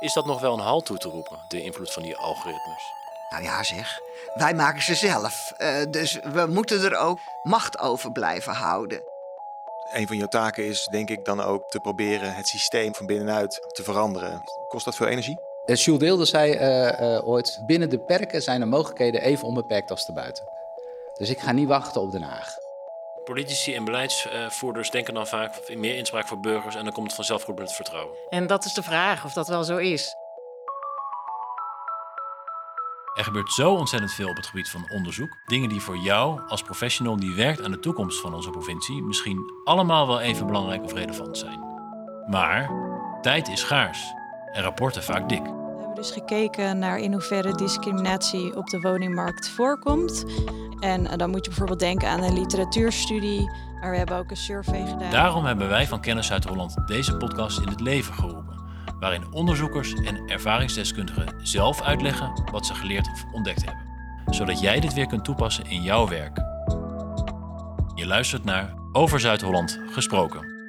Is dat nog wel een halt toe te roepen, de invloed van die algoritmes? Nou ja, zeg. Wij maken ze zelf. Uh, dus we moeten er ook macht over blijven houden. Een van jouw taken is, denk ik, dan ook te proberen het systeem van binnenuit te veranderen. Kost dat veel energie? Uh, Jules Deelde zei uh, ooit: binnen de perken zijn de mogelijkheden even onbeperkt als buiten. Dus ik ga niet wachten op Den Haag. Politici en beleidsvoerders denken dan vaak in meer inspraak voor burgers en dan komt het vanzelf goed met het vertrouwen. En dat is de vraag of dat wel zo is. Er gebeurt zo ontzettend veel op het gebied van onderzoek. Dingen die voor jou als professional die werkt aan de toekomst van onze provincie misschien allemaal wel even belangrijk of relevant zijn. Maar tijd is schaars en rapporten vaak dik. We hebben dus gekeken naar in hoeverre discriminatie op de woningmarkt voorkomt. En eh, dan moet je bijvoorbeeld denken aan een literatuurstudie, maar we hebben ook een survey gedaan. Daarom hebben wij van Kennis Zuid-Holland deze podcast in het leven geroepen, waarin onderzoekers en ervaringsdeskundigen zelf uitleggen wat ze geleerd of ontdekt hebben, zodat jij dit weer kunt toepassen in jouw werk. Je luistert naar Over Zuid-Holland gesproken.